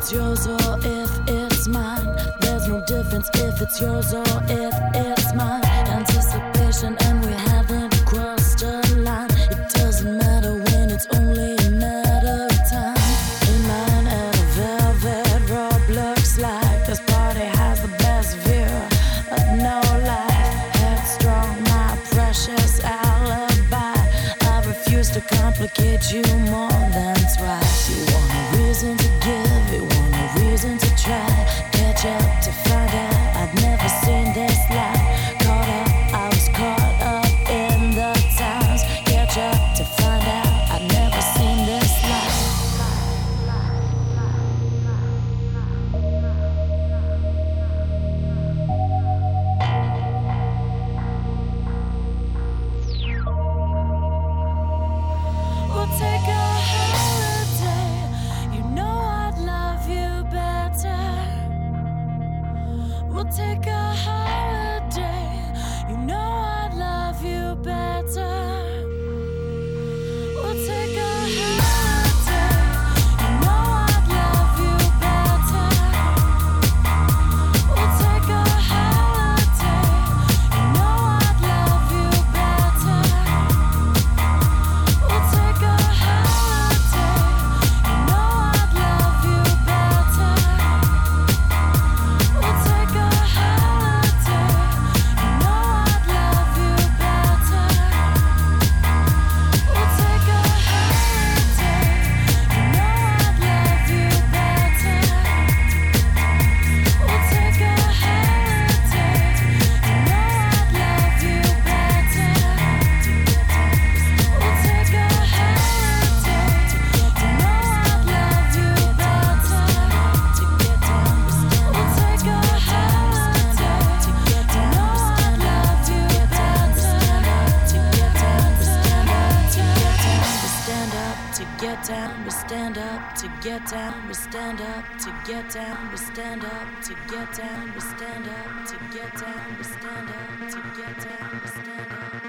it's yours or if it's mine. There's no difference if it's yours or if it's mine. Anticipation and get down, we stand up. To get down, we stand up. To get down, we stand up.